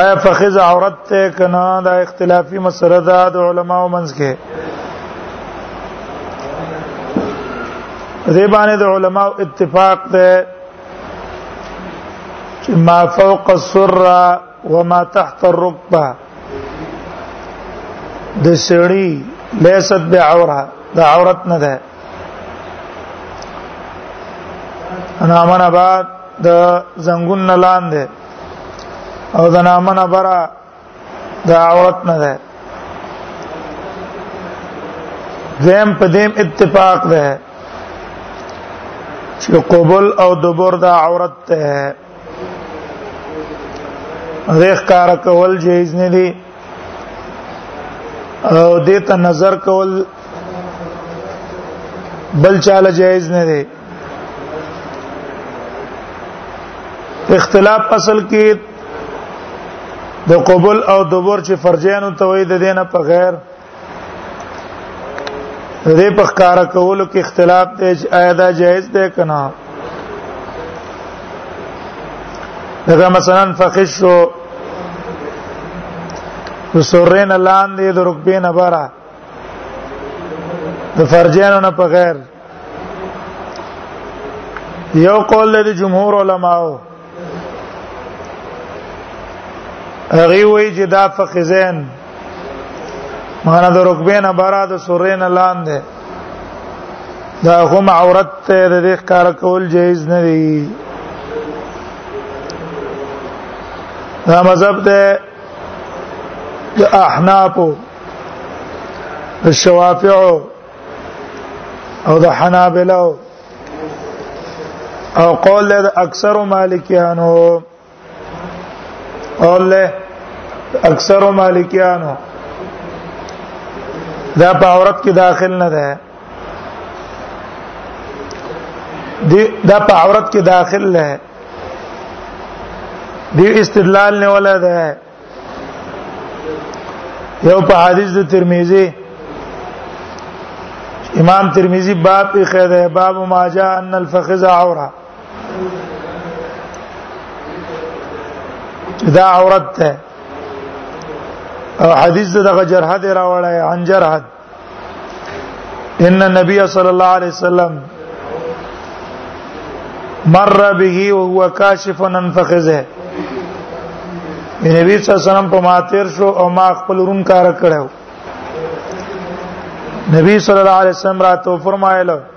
ایا فخذ عورت ته کنا دا اختلافي مسله ده د علماو منځ کې دې باندې د علماو اتفاق ده چې ما فوق السره وما تحت الركبه د سړی لیست بعوره د عورت نه ده انا امن آباد د زنګون نه لاندې او د نامن برا د عورت نه ده زم په دیم اتفاق ده چې قبول او دبر د عورت ته ریخ کار کول جایز نه دي او دې ته نظر کول بل چاله جایز نه دي اختلاف اصل کې د قبول او دبر چې فرجانو توحید دینه په غیر دې په کار کولو کې اختلاف دی چې آیا دا جایز دی کنه دا مثلا فخش شو وسورین لاندې د رکبین بره د فرجانو نه په غیر یو قول لري جمهور علماو هغه وی چې دا فخزین معنا د رکبین برا د سورین لاندې دا هم عورت ته د دې ښکار کول جایز نه دی دا مذهب ته د احنافو الشوافع او د حنابلو او قول له اکثر مالکیانو قول له اکثر مالکیانو دا په عورت کې داخل نه ده دی دا په عورت کې داخل نه دی استدلال نه ولا ده یو په حدیث د ترمذی امام ترمذی باب په خیره باب ما جاء ان الفخذ عوره دا عورت ده او حدیث دغه جرحه دی راوړی عن جرحه ان النبي صلى الله عليه وسلم مر به وهو كاشف عن فخذه نبی صلی الله علیه وسلم په ماتیر شو او ما خپل رون کار کړو نبی صلی الله علیه وسلم راته فرمایله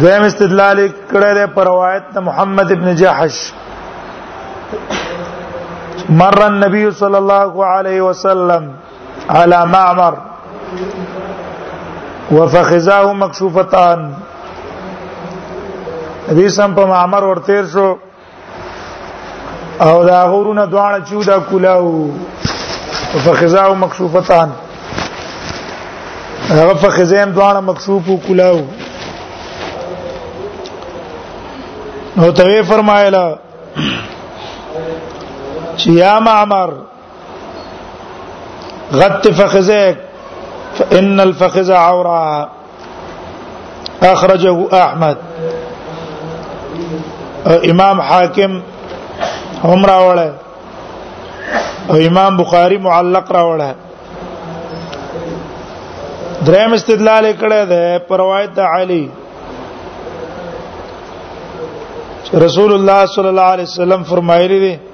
دویم استدلال کړه ده پر روایت د محمد ابن جحش مر النبي صلى الله عليه وسلم على معمر وفخذاه مكشوفتان نبی سم په معمر ورتیر شو او دا غورونه دواړه چې دا کولاو فخذاو مکشوفتان هغه فخذیم دواړه مکشوف او کولاو نو ته فرمایله چې یا معمر غت فخذك فإن الفخذ عورة أخرجه أحمد امام حاکم هم راوړل او امام بخاری معلق راوړل دریم استدلال کړه ده پر روایت علی رسول الله صلی الله علیه وسلم فرمایلی دی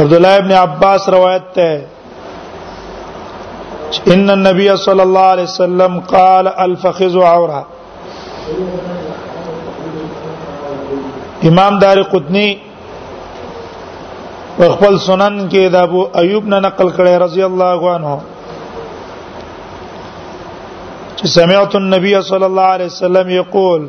عبد الله ابن عباس روایت ته ان النبي صلى الله عليه وسلم قال الفخذ عوره امام دار قطنی خپل سنن کې د ابو ایوب نه نقل کړي رضی الله عنه چې سمعت النبي صلى الله عليه وسلم يقول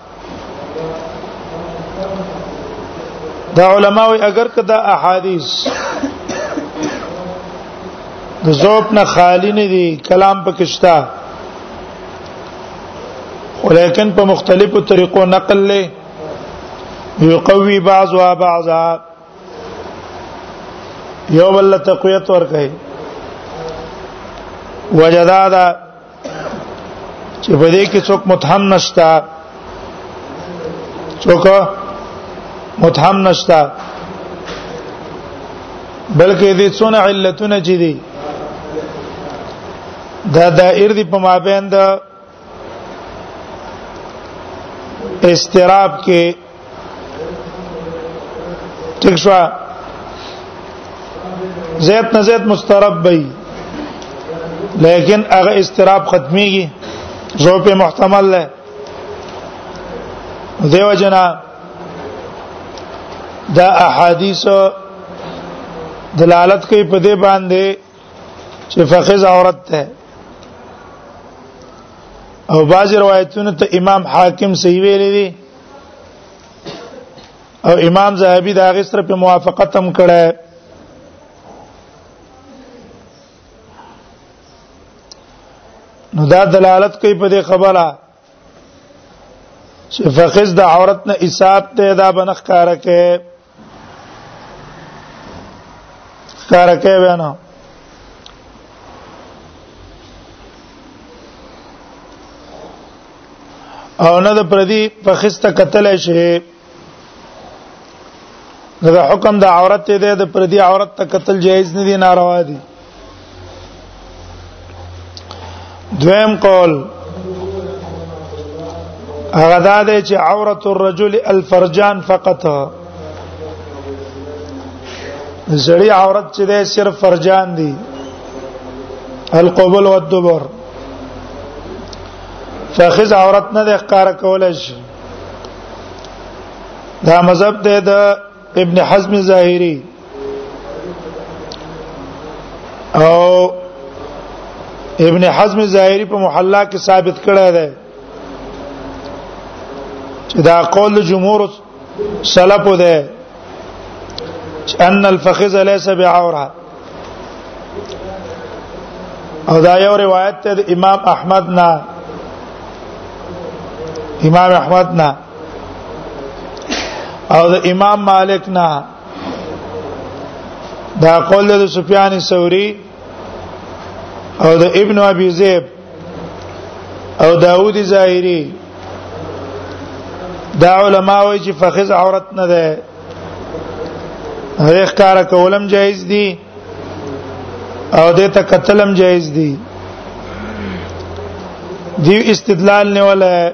دا علما وي اگر کدا احادیث د ذوب نه خالی نه دي کلام پکشتا ولیکن په مختلفو طریقو نقل له یقوی بعضها بعضا یو بل تقویت ور کوي وجدادا چې په دې کې څوک متهم نشتا څوک متهم نشتا بلکې دې څونه علتونه چې دي دا دائر دی په مابین د استراب کې ٹھیک شو زید نه زید مسترب بی لیکن هغه استراب ختميږي زو په محتمل له دیو جنا دا احادیث دلالت کوي په دې باندې چې فخذ عورت ده او بعض روایتونو ته امام حاکم صحیح ویلي دي او امام زاهبی دا غي سره په موافقت هم کړه نو دا دلالت کوي په دې خبره چې فخذ د عورت نه حساب ته دا بنخ کار کوي کار کوي بیا نه او نه د پردي په خسته قتل شي دا حکم د عورت دی د پردي عورت ته قتل جایز نه دی ناروا دی دویم قول هغه دا دی چې عورت الرجل الفرجان فقط زړی عورت چې ده صرف فرجان دي القبول والدبر فخذ عورت نه د ښکار کول شي دا مذهب ده د ابن حزم ظاهری او ابن حزم ظاهری په محلا کې ثابت کړی دی چې دا قول جمهور سلف ده ان الفخذ ليس بعوره او دا یو روایت ته امام احمد نه امام احمد نه او د امام مالک نه دا قول د سفیان ثوری او د ابن ابي ذئب او داوود ظاهری دا علما وایي چې فخذ عورت نه ده هغه ښکار کولم جایز دي او د ته قتلم جایز دي دی استدلال نه ولا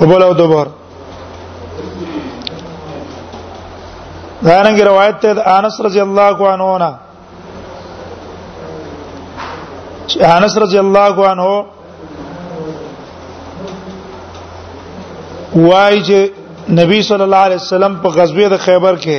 قبل او دبر دا رنګ روایت ته انس رضی الله عنه نه چې انس رضی الله عنه وای چې نبی صلی الله علیه وسلم په غزوه د خیبر کې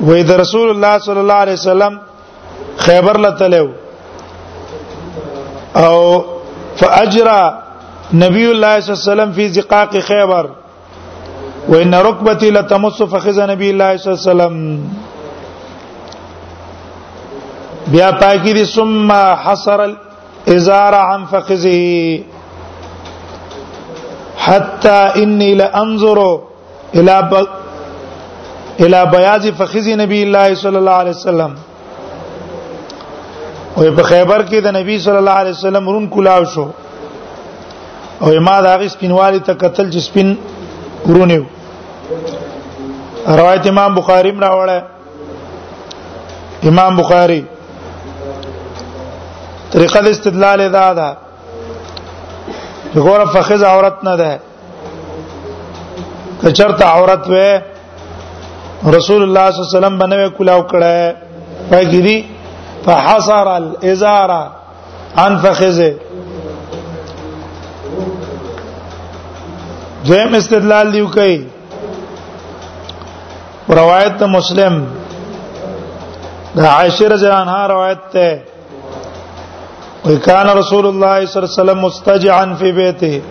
وې د رسول الله صلی الله علیه وسلم خیبر لتلو او فاجرا نبی الله صلی الله علیه وسلم فی زقاق خیبر وان ركبتي لتمس فخذ نبی الله صلی الله علیه وسلم بیا پاکی دي ثم حصر ازار عن فخذه حتى اني لانظر الى ب... الى بياض فخذ نبي الله صلى الله عليه وسلم او په خیبر کې د نبی صلی الله علیه وسلم رون کولاو شو او ما دا غي سپینوالی ته قتل چې سپین ورونه روایت امام بخاری راوړی امام بخاری طریقه د استدلال ادا ده غور فخذ عورت نه ده کچرته عورت و رسول الله صلی الله علیه وسلم باندې کلاو کړه پای کې دي فحصر الازار عن فخذه دویم استدلال دیو کوي روایت ته مسلم د عائشه رضی الله عنها روایت ته وکان رسول الله صلی الله علیه وسلم مستجعا فی بیته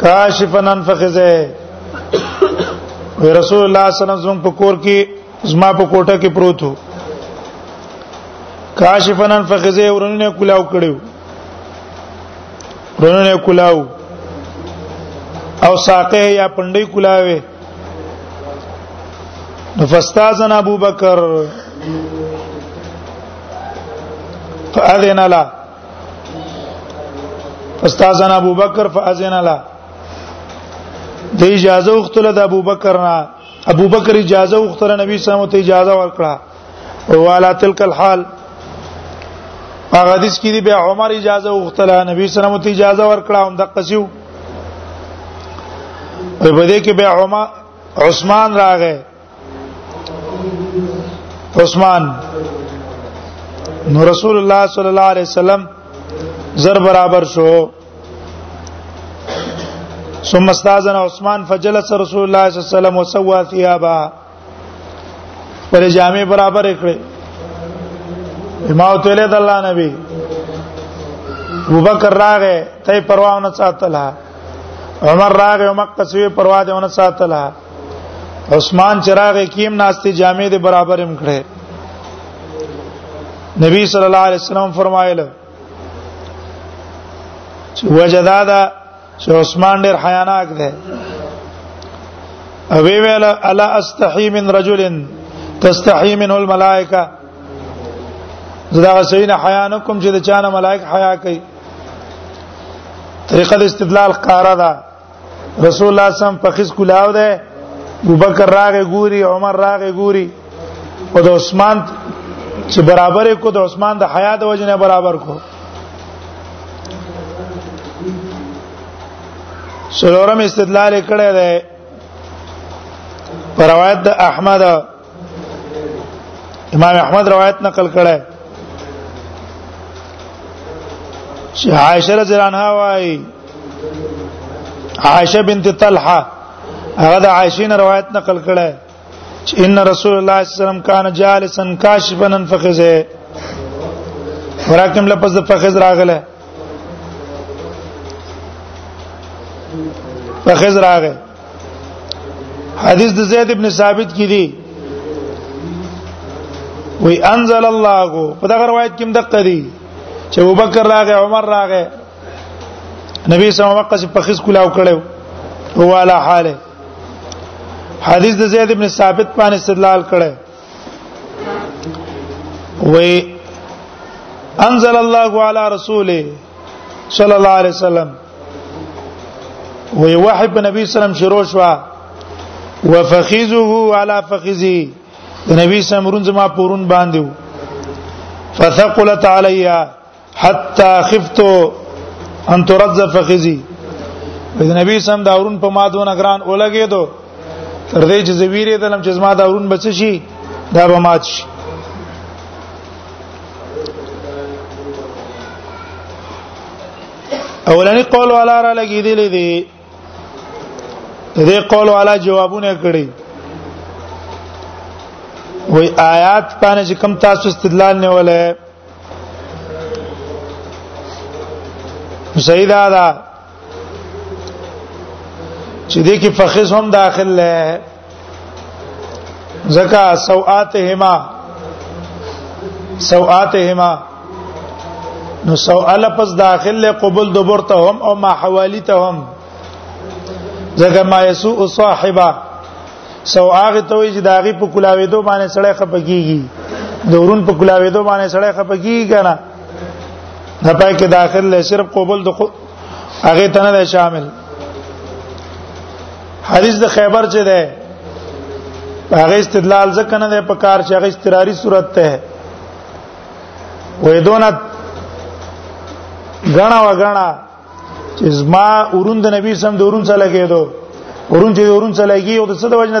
کاشفا انفخذه رسول الله صلی الله علیه وسلم په کور کې زما په کوټه کې پروت وو کاشفنن فخذه ورنونه کلاو کړو ورنونه کلاو او ساقه یا پندې کلاوي فاستاذن ابو بکر فاذن له فاستاذن ابو بکر فاذن له د اجازه وختله د ابو بکر نه ابو بکر اجازه وختره نبی صلی الله علیه وسلم ته اجازه ورکړه او علا تلک الحال هغه حدیث کې دی بیا عمر اجازه وختله نبی صلی الله علیه وسلم ته اجازه ورکړه هم د قصیو په دې کې بیا عمر عثمان راغی عثمان نو رسول الله صلی الله علیه وسلم زر برابر شو ثم استاذن عثمان فجلس رسول الله صلی الله علیه وسلم وسوا ثيابا پر جامع برابر کړې ما ته له الله نبی ابوبکر راغه ته پرواونه ساتله عمر راغه عمر تسوی پروا دې ونه ساتله عثمان چراغ کیم ناشتي جامع دې برابر هم کړې نبی صلی الله علیه وسلم فرمایله وجدادا چې عثمان ډېر حیاناک دی او ویل الا استحی من رجل تستحی منه الملائکه زدا غسین حیا نکم چې د چانه ملائک حیا کوي طریقه د استدلال قاره ده رسول الله سم په خس کولاو ده ابوبکر راغه ګوري عمر راغه ګوري او د عثمان چې برابر کو د عثمان د حیا د وجنه برابر کو سلورم استدلال کړه ده روایت د احمد امام احمد روایت نقل کړه چې عائشه رضی الله عنها وايي عائشه بنت طلحه هغه د عائشه نه روایت نقل کړه چې ان رسول الله صلی الله علیه وسلم کان جالسا کاشفا فخذه ورکم لپس د فخذ راغله فخذ راغله حدیث د زید ابن ثابت کې دی وی انزل الله په دغه روایت کې مدقه دی چې ابوبکر راغی عمر راغی نبی صلی الله علیه وسلم په خص کولاو کړو هو علی حاله حدیث د زید ابن ثابت باندې استدلال کړي وی انزل الله علی رسوله صلی الله علیه وسلم وی وحی په نبی سلام شروع شو وفخذه على فخذي نبی سمرون زما پورون باندې فثقلت عليا حتى خفت ان ترز فخذي د نبی سم دا ورون په ما دون اگران اولګې دو تر دې چې زویری دلم چې زما دا ورون بچ شي دا به مات شي اولنی قول والا را لګی دی لیدي دې قول والا جوابونه کړی وای آیات باندې چې کم تاسو استدلال نه ولې سیدا دا چې دې کې فخذ هم داخل لې زکا سوآتهما سوآتهما نو سوال پس داخل له قبول دبر ته هم او ما حوالی ته هم زګه ما یسو صاحبہ سو هغه ته وی چې داغي په کلاوي دوه باندې سړی خپګيږي دورون په کلاوي دوه باندې سړی خپګيږي کنه نه پای کې داخل له صرف قبول د هغه ته نه شامل حدیث د خیبر چې ده هغه استدلال ځکه نه ده په کار چې هغه استراری صورت ته وې دونه غنا وغنا چې زما اوروند نبی سم د اورون سره لګیدو اورون چې اورون سره لګي او د څه د وجنه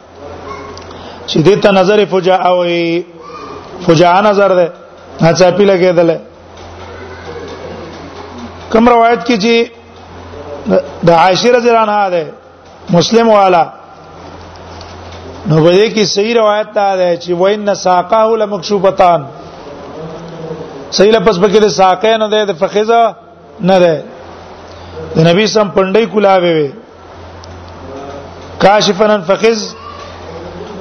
چې دې ته نظر فجاء وي فجاء نظر ده هڅه پی لګیدل کوم روایت کې چې د عائشه رضی الله عنها ده مسلم والا نو په دې کې صحیح روایت ده چې وین ساقه لمکشوبتان صحیح لپس پکې د ساقه نه ده د فخذه نه ده د نبی سم پندې کولاوي کاشفا فخذ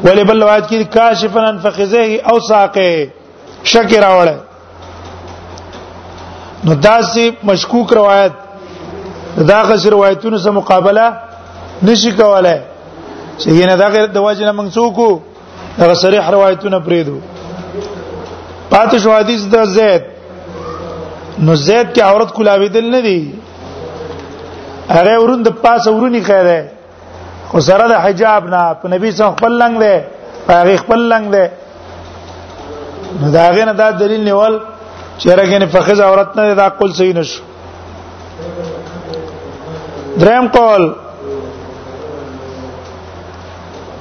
ولې بل روایت کې کاشفا فخذه او ساقه شک راوړل نو داسې مشکوک روایت دا غس روایتونو سره مقابله نشي کولای چې ینه دا غیر د واجب منسوکو هغه صریح روایتونه پرې دو پاتې شو حدیث د زید نو زید کې عورت کولاوي دل نه دی هغه ورون د پاسه ورونی خیره خو سره د حجاب نه په نبی څخه خپل لنګ دی هغه خپل لنګ دی نو دا غنه دا دلیل نیول چې راګنه فخذ عورت نه دا قول صحیح نشو دریم قول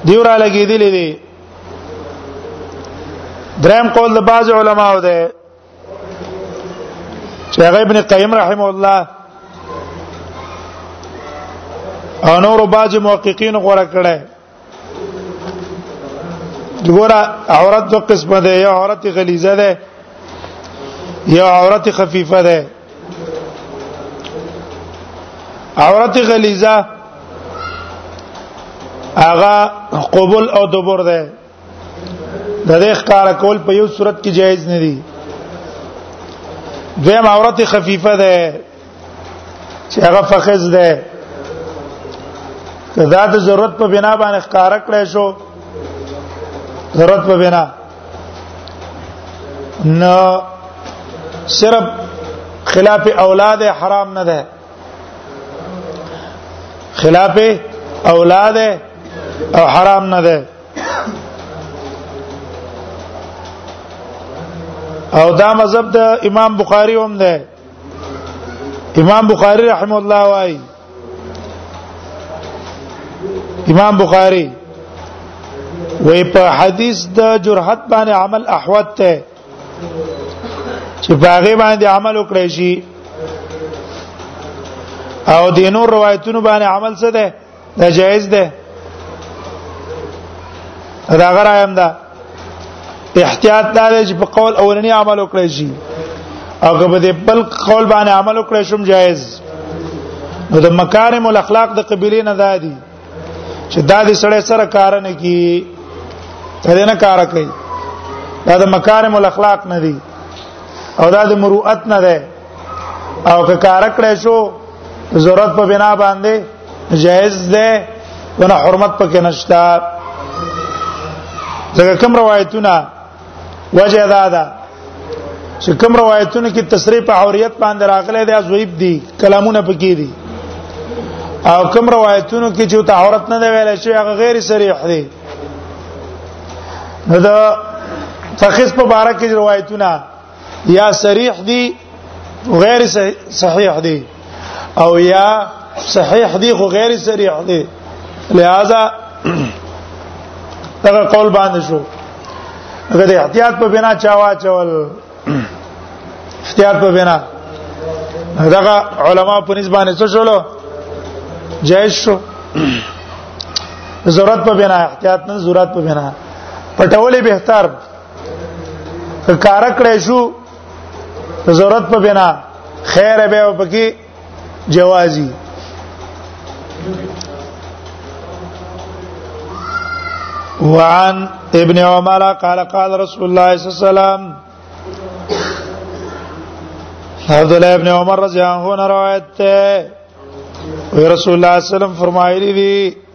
دیو را لګی دی لیدي دریم قول د بعض علماو ده چې هغه ابن قیم رحم الله او نور بعض محققین غوړه کړه ګوره عورت دو قسمه ده یو عورت غلیظه ده یو عورت خفیفه ده عورت غلیظه هغه قبول او دبر ده د دې ښکار کول په یو صورت کې جایز نه دي دویم عورت خفیفه ده چې هغه فخذ ده دا د ضرورت په بنا باندې ښکار کړی شو ضرورت په بنا نو صرف خلاف اولاد حرام نه ده خلاف اولاد او حرام نه ده او دا مذهب د امام بخاری هم ده امام بخاری رحم الله وايي امام بخاری وې په حدیث د جرحت باندې عمل احوت ته چې باغې باندې عمل وکړي شي او د نور روایتونو باندې عمل څه ده دا جایز ده دا غره هم ده احتیاط دا دی چې په قول اولنی عمل وکړي شي او که په دې بل قول باندې عمل وکړي شوم جایز نو د مکارم الاخلاق د قبيله نه دادي چې دا دې سړی سره کار نه کی ته نه کار کوي دا د مکارم الاخلاق نه دي او دا د مروءت نه ده او که کار کړی شو ضرورت په بنا باندې جائز ده ونه حرمت پکې نشتا ځکه کوم روایتونه وجه دا ده چې کوم روایتونه کې تصریح په عوریت باندې راغلي دي ازویب دي کلامونه پکې دي او کوم روایتونو کې چې ته عورت نه دی ویل شي هغه غیر صریح دي نو دا تخص په بارک روایتونه یا صریح دی غیر صحیح دی او یا صحیح دی خو غیر صریح دی لہذا دا قول باندې شو هغه د احتیاط په بنا چا واچول احتیاط په بنا دغه علما په نسبانه څه شول جایز شو ضرورت په بنا احتیاط نه ضرورت په بنا پټولې بهتر که کار کړی شو ضرورت په بنا خیر به او پکې جوازي وعن ابن عمر قال قال رسول الله صلى الله عليه وسلم عبد الله ابن عمر رضی الله عنه روایت ده رسول الله صلی الله علیه وسلم فرمایلی دی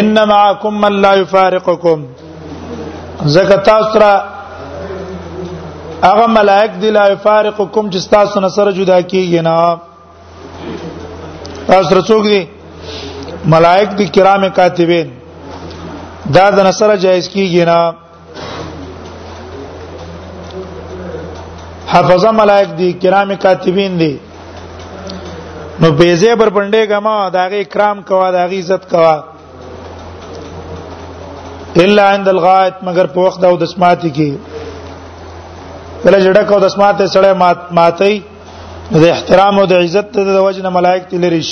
ان معكم من لا يفارقكم زکه تاسو را هغه ملائک دی لا يفارقكم چې تاسو نه سره جدا کیږي نه تاسو رڅوګ دي ملائک دي کرام کاتبین دا د نصر جایز کیږي نه حفظه ملائک دي کرام کاتبین دي نو بیزه بر پنده کما داغه اکرام کوا داغه عزت کوا الا عند الغائط مگر په وخت او د سماعت کې کله جړه کو د سماعت سره مات ماتي د احترام او د عزت ته د وجنه ملائک تلریش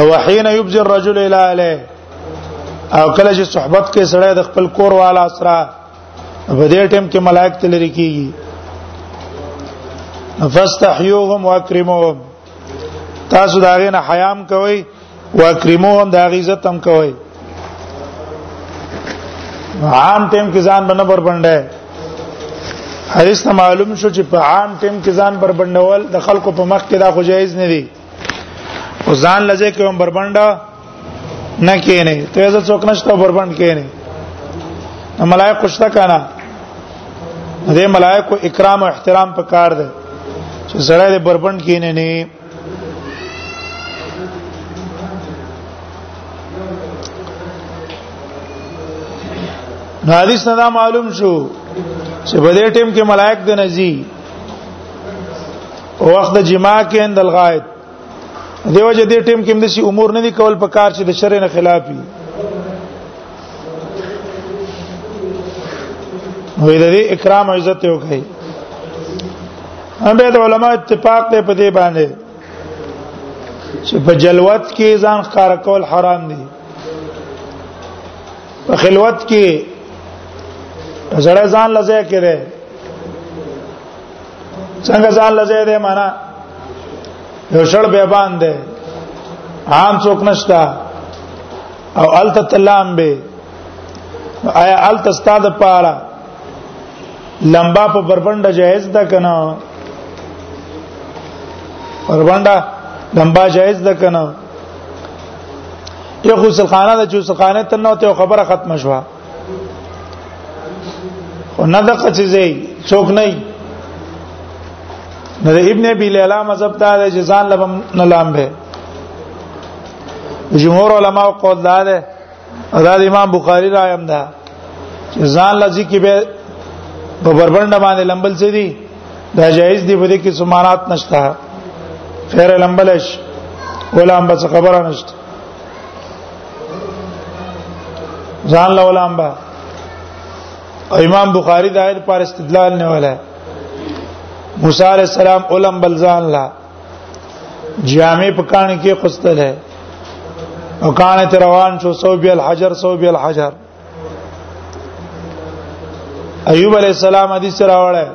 او حين يبذر الرجل الى اله او کله چې صحبت کې سړی د خپل کور والا سره په دې ټیم کې ملائک تل لري کیږي فاستحيوهم واكرموهم تاسو دا غینه حیام کوي واکرموهم دا غی عزت هم کوي عام ټیم کې ځان باندې بربنده حدیث ته معلوم شو چې په عام ټیم کې ځان بربندول د خلکو په مخ کې دا خو جایز نه دی او ځان لځه کوم بربند نه کینې ته زه څوک نشته بربند کینې ملائک خوشته کانا دې ملائکو اکرام او احترام په کار ده چې زړه دې بربند کینې نه نو حدیث نه معلوم شو چې په دې ټیم کې ملائک د نزی وخت د جما کې اند الغایت دیو جدي ټیم کې مدسي امور نه دي کول په کار چې د شرع نه خلاف وي وې د دې اکرام او عزت یو کوي هم به د علما اتفاق دی په دې باندې چې په جلوت کې ځان ښکار کول حرام دي په خلوت کې زړه ځان لځه کړي څنګه ځان لځه دې معنا یو شړ به باندې عام څوک نشتا او الت تلام به آیا الت استاد پاره لمبا په بربنده جایز ده کنه بربنده لمبا جایز ده کنه یو خو سلخانه د چوسخانه تنه ته خبره ختم شوه خو نه د قصې څوک نه نه د ابن ابي ليلا مذهب ته د جزان لبم نه لام به جمهور علما او قول دا ده دا د امام بخاري رايم ده ځان لذي کې به په بربند باندې لمبل سي دي دا جایز دی په دې کې سمانات نشته خیر لمبلش ولام بس خبره نشته ځان له ولام با امام بخاری د آیت پر استدلال نه ولا موسی علی السلام علم بل ځان لا جامع پکان کې قسته ده او کانه روان شو سو بیل حجر سو بیل حجر ایوب علی السلام حدیث راوړل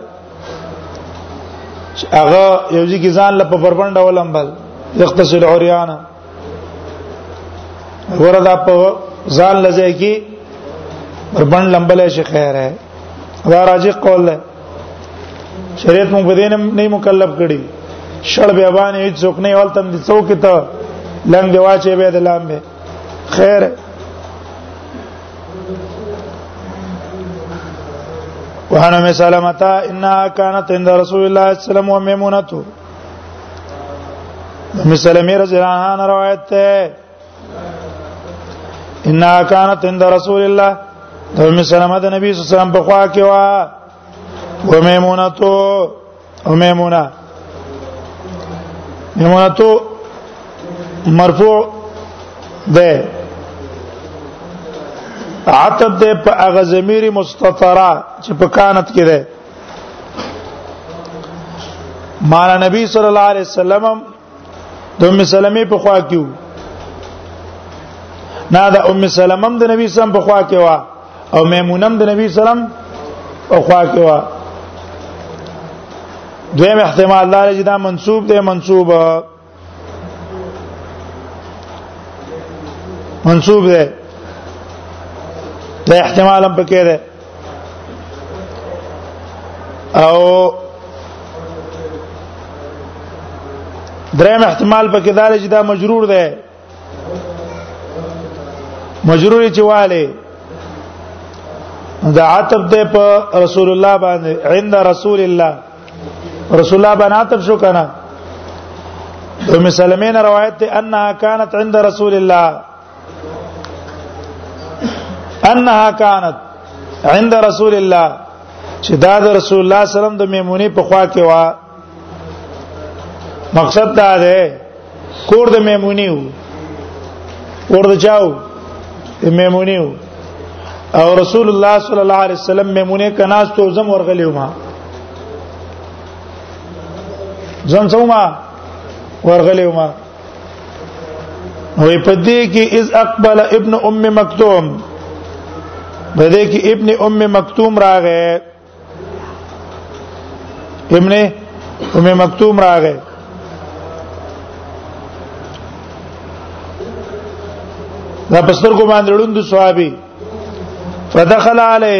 هغه یو ځکه ځان له په بربند ولم بل یختصر عریانا وردا په ځان لځه کی بربند لمبل شي خیر ہے دا راځي قول له شریعت مو په دین نه مکلف کړي شړ بیابان هیڅ څوک نه ولتم دي څوک ته لنګ دی واچې به د لام به خیر وهنا ام سلمة انها كانت عند رسول الله صلى الله عليه وسلم وميمونته ام سلمة رضي الله عنها روایت ده انها كانت عند رسول الله ام سلمة د نبی صلی الله علیه وسلم په خوا کې وا وميمونته او میمونه میمونه تو مرفوع ده عتب ده په هغه ضمیر مستتره چې په کانت کې ده مانا نبی صلی الله علیه وسلم د ام سلمې په خوا کې نه د ام سلمم د نبی سم په خوا کې وا او میمونم د نبی سلام په خوا کې وا دویم احتمال دا چې دا منسوب دی منسوب منسوب دی دا احتمال هم پکې دی او دریم احتمال پکې دا لري چې دا مجرور ده مجرور چې والے دا عتب ده په رسول الله باندې عند رسول الله رسول الله باندې عتب شو کنه ام سلمین روایت ته انها كانت عند رسول الله انها كانت عند رسول الله چې دا د رسول الله صلی الله علیه وسلم د میمونې په خوا کې وا مقصد دا دی کور د میمونې وو کور د چاو د میمونې وو او رسول الله صلی الله علیه وسلم میمونې کناس ته زم ورغلی ما زم څوما ورغلی ما نو په دې کې اذ اقبل ابن ام مکتوم په دې کې ابن ام مکتوم راغې ابن ام مکتوم راغې دا پستر کو باندې ړوند صحابي فدخل علی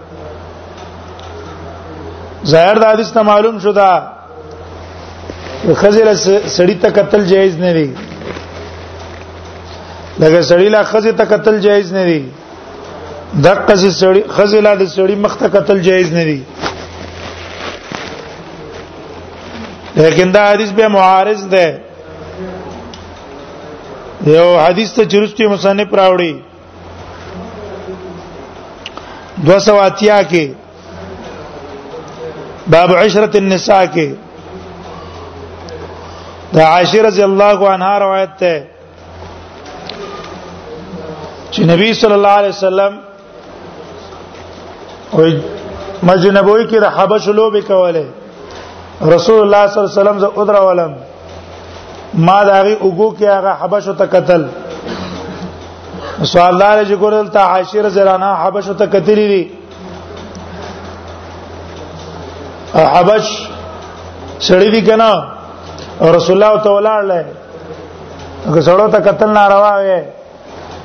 ظاهر د حدیث ته معلوم شو دا خزل سړی ته قتل جایز نه دی لکه سړی لا خزه ته قتل جایز نه دی دغه سړی خزل د سړی مخ ته قتل جایز نه دی لیکن دا حدیث به معارض ده یو حدیث ته چرستی مصنف راوړي دو سو اتیا کې باب عشرت النساء کې دا عائشہ رضی الله عنها روایت ده چې نبی صلی الله علیه وسلم وي مسجد نبوي کې د حبش لوبي کوله رسول الله صلی الله علیه وسلم ز ادرا ولم ما داغي اوګو کې هغه حبشو ته قتل سوال دار چې ګورل ته عاشر زرانا حبشو ته قتل لري حبش سړی دی کنه رسول الله تعالی له هغه سړو ته قتل ناروا وي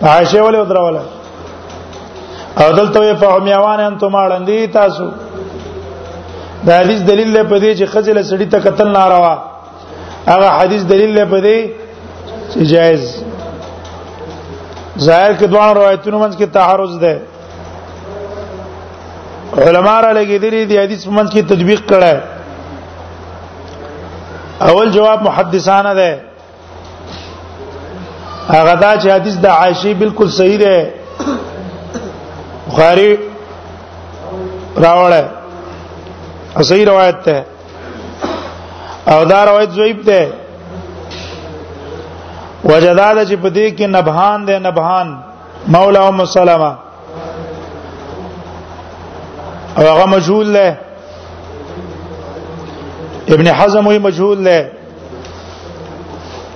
عائشه ولې ودروله او دلته په عميوان انتم اړندې تاسو دا حدیث دلیل دی په دې چې خځله سړی ته قتل ناروا هغه حدیث دلیل دی په دې چې جائز ظاهر کې دوه روایتونو منځ کې تعارض ده علما را لګیدلې دي حدیث منځ کې تطبیق کړه اول جواب محدثانه ده هغه دا چې حدیث د عائشه بالکل صحیح دی بخاری راوړل صحیح روایت ده او دا روایت ضعیف ده وجداد چې په دې کې نبهان ده نبهان مولا ام سلمہ او هغه مجهول له ابن حزم وی مجهول له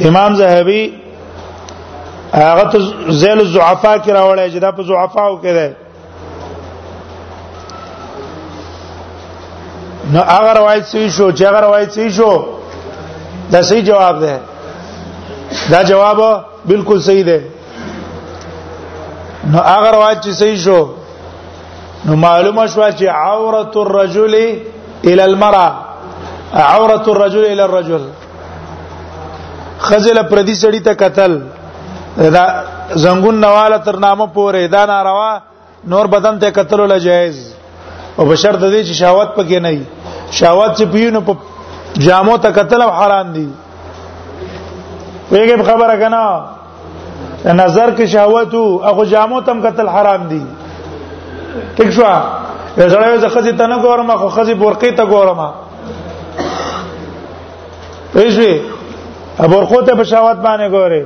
امام زهبي هغه ته زیل الضعفاء کې راوړی چې دا په ضعفاو کې ده نو هغه روایت سي شو چې هغه روایت سي شو دا صحیح جواب ده دا جواب بالکل صحیح ده نو هغه روایت چې صحیح شو نو معلومه شو چې عورت الرجل الى المرأه عورت الرجل الى الرجل خزل پردي سړی ته قتل دا زنګون نواله تر نامه پورې دا ناروا نور بدن ته قتل لا جائز او بشر د دې چې شهوت پکې نه وي شهوت چې پیونو په جامو ته قتل حرام دي ویګه خبره کنا نظر کې شهوت او هغه جامو تم قتل حرام دي ٹھیک شو زړه زه خزي ته نه ګورم خو خزي برقي ته ګورم ایشوي ابورخو ته په شهوت باندې ګوري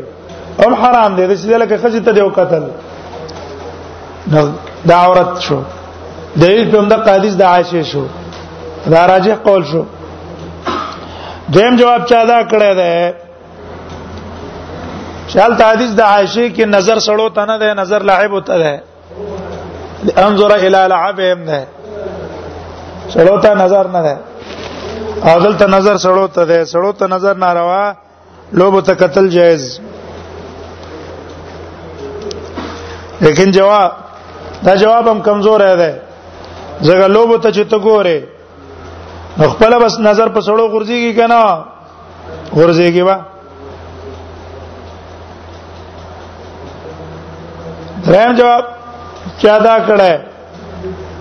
هم حرام دی چې لکه خځه ته دی وکتل دا عورت شو دلیل په همدا حدیث د عائشه شو دا راجح قول شو دیم جواب چا دا کړی دی چل ته حدیث د عائشه کې نظر سړو ته نه دی نظر لعب ته دی انظر الى لعبهم نه سړو ته نظر نه دی او دلته نظر سړو ته دی سړو ته نظر ناروا لوبو ته قتل جایز لیکن جواب دا جواب هم کمزور دی ځکه لوبو ته چې ته ګوره خپل بس نظر په سړو غورځيږي کنه غورځيږي وا دریم جواب چا دا کړه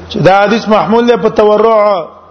چې دا حدیث محمول له په تورع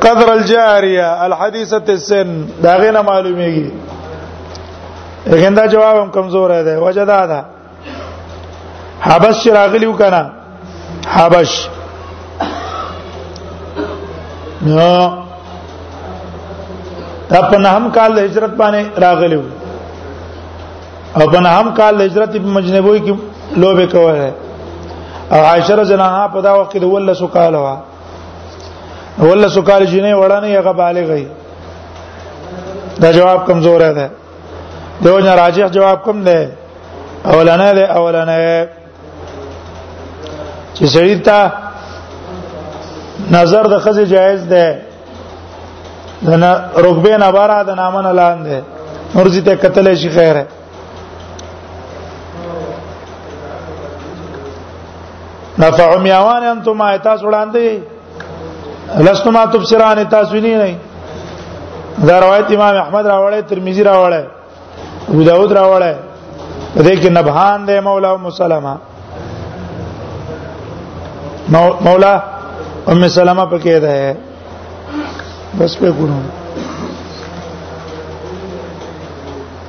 قدر الجاریه الحدیثه السن دا غینه معلومیږي لیکن دا جواب هم کمزور دی وجه دا ده حبش راغلی وکنه حبش نو دا په نهم کال د هجرت باندې راغلی وو او په نهم کال د هجرت په مجنبوي کې لوبه کوله او عائشه رضی الله عنها په دا وخت کې د ولسو کال وه ولا سکال جنې وړانه هغه بالغ وي دا جواب کمزور دی دیو نه راجح جواب کوم دی اولانه دی اولانه چې سړی ته نظر د خزه جایز دی دنا رکبه نه بارا د نامن لاندې نور زیته قتل شي خیره نفع میاوان انتم ایتاس وړاندې لستما تبصران تاسو نه نه دا روایت امام احمد راوړی ترمذی راوړی ابو داود راوړی دې کې نبهان دی مولا ام سلمہ مولا ام سلمہ پکې ده بس په ګورم